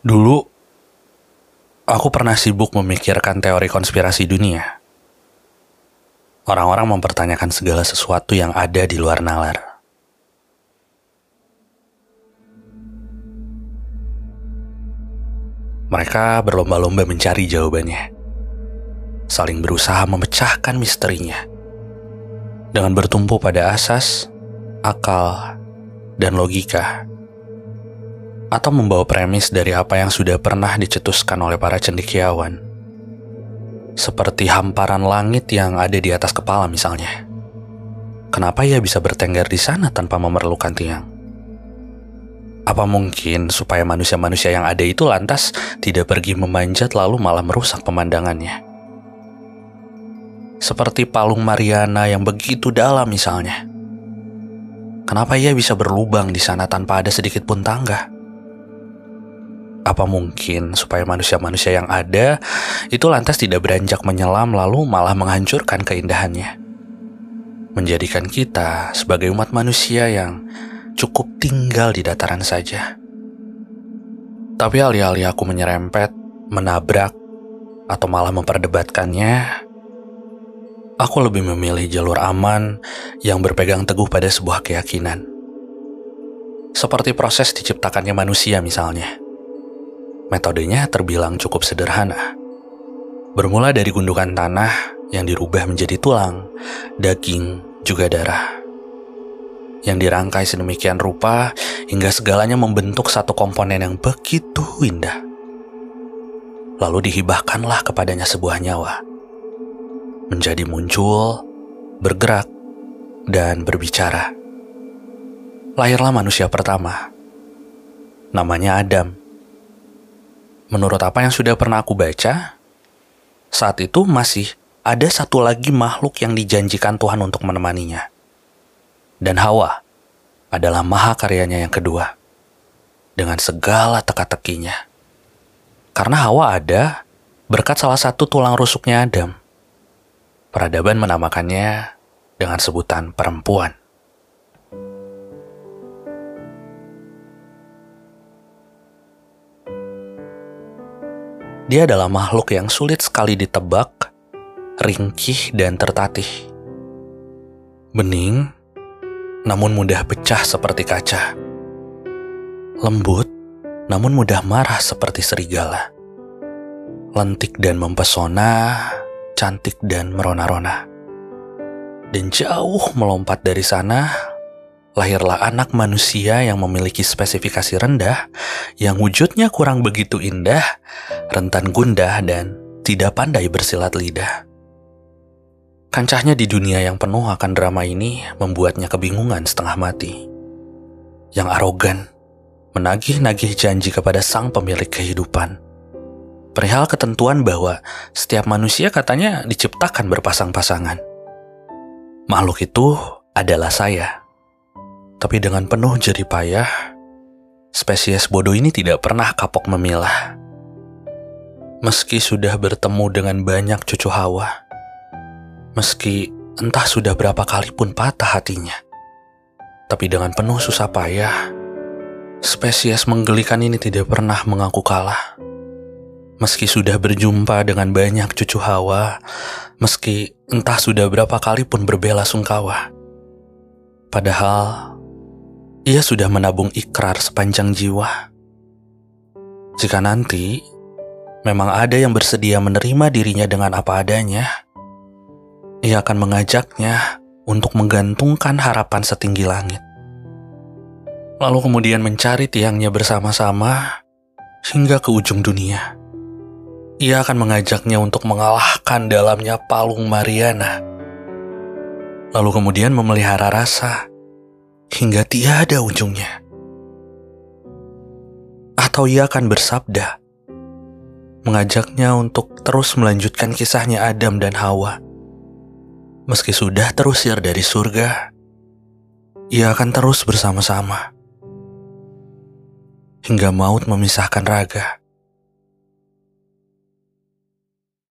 Dulu, aku pernah sibuk memikirkan teori konspirasi dunia. Orang-orang mempertanyakan segala sesuatu yang ada di luar nalar. Mereka berlomba-lomba mencari jawabannya, saling berusaha memecahkan misterinya dengan bertumpu pada asas, akal, dan logika atau membawa premis dari apa yang sudah pernah dicetuskan oleh para cendekiawan. Seperti hamparan langit yang ada di atas kepala misalnya. Kenapa ia bisa bertengger di sana tanpa memerlukan tiang? Apa mungkin supaya manusia-manusia yang ada itu lantas tidak pergi memanjat lalu malah merusak pemandangannya? Seperti palung Mariana yang begitu dalam misalnya. Kenapa ia bisa berlubang di sana tanpa ada sedikit pun tangga? Apa mungkin supaya manusia-manusia yang ada itu lantas tidak beranjak menyelam lalu malah menghancurkan keindahannya? Menjadikan kita sebagai umat manusia yang cukup tinggal di dataran saja. Tapi alih-alih aku menyerempet, menabrak, atau malah memperdebatkannya, aku lebih memilih jalur aman yang berpegang teguh pada sebuah keyakinan. Seperti proses diciptakannya manusia misalnya. Metodenya terbilang cukup sederhana. Bermula dari gundukan tanah yang dirubah menjadi tulang, daging, juga darah. Yang dirangkai sedemikian rupa hingga segalanya membentuk satu komponen yang begitu indah. Lalu dihibahkanlah kepadanya sebuah nyawa. Menjadi muncul, bergerak, dan berbicara. Lahirlah manusia pertama. Namanya Adam menurut apa yang sudah pernah aku baca, saat itu masih ada satu lagi makhluk yang dijanjikan Tuhan untuk menemaninya. Dan Hawa adalah maha karyanya yang kedua. Dengan segala teka-tekinya. Karena Hawa ada berkat salah satu tulang rusuknya Adam. Peradaban menamakannya dengan sebutan perempuan. Dia adalah makhluk yang sulit sekali ditebak, ringkih, dan tertatih. Bening, namun mudah pecah seperti kaca. Lembut, namun mudah marah seperti serigala. Lentik dan mempesona, cantik dan merona-rona. Dan jauh melompat dari sana, lahirlah anak manusia yang memiliki spesifikasi rendah, yang wujudnya kurang begitu indah, rentan gundah, dan tidak pandai bersilat lidah. Kancahnya di dunia yang penuh akan drama ini membuatnya kebingungan setengah mati. Yang arogan, menagih-nagih janji kepada sang pemilik kehidupan. Perihal ketentuan bahwa setiap manusia katanya diciptakan berpasang-pasangan. Makhluk itu adalah saya. Tapi dengan penuh jerih payah, spesies bodoh ini tidak pernah kapok memilah. Meski sudah bertemu dengan banyak cucu Hawa, meski entah sudah berapa kali pun patah hatinya, tapi dengan penuh susah payah, spesies menggelikan ini tidak pernah mengaku kalah. Meski sudah berjumpa dengan banyak cucu Hawa, meski entah sudah berapa kali pun berbela sungkawa. Padahal ia sudah menabung ikrar sepanjang jiwa. Jika nanti memang ada yang bersedia menerima dirinya dengan apa adanya, ia akan mengajaknya untuk menggantungkan harapan setinggi langit. Lalu kemudian mencari tiangnya bersama-sama hingga ke ujung dunia. Ia akan mengajaknya untuk mengalahkan dalamnya palung Mariana. Lalu kemudian memelihara rasa hingga tiada ujungnya. Atau ia akan bersabda, mengajaknya untuk terus melanjutkan kisahnya Adam dan Hawa. Meski sudah terusir dari surga, ia akan terus bersama-sama. Hingga maut memisahkan raga.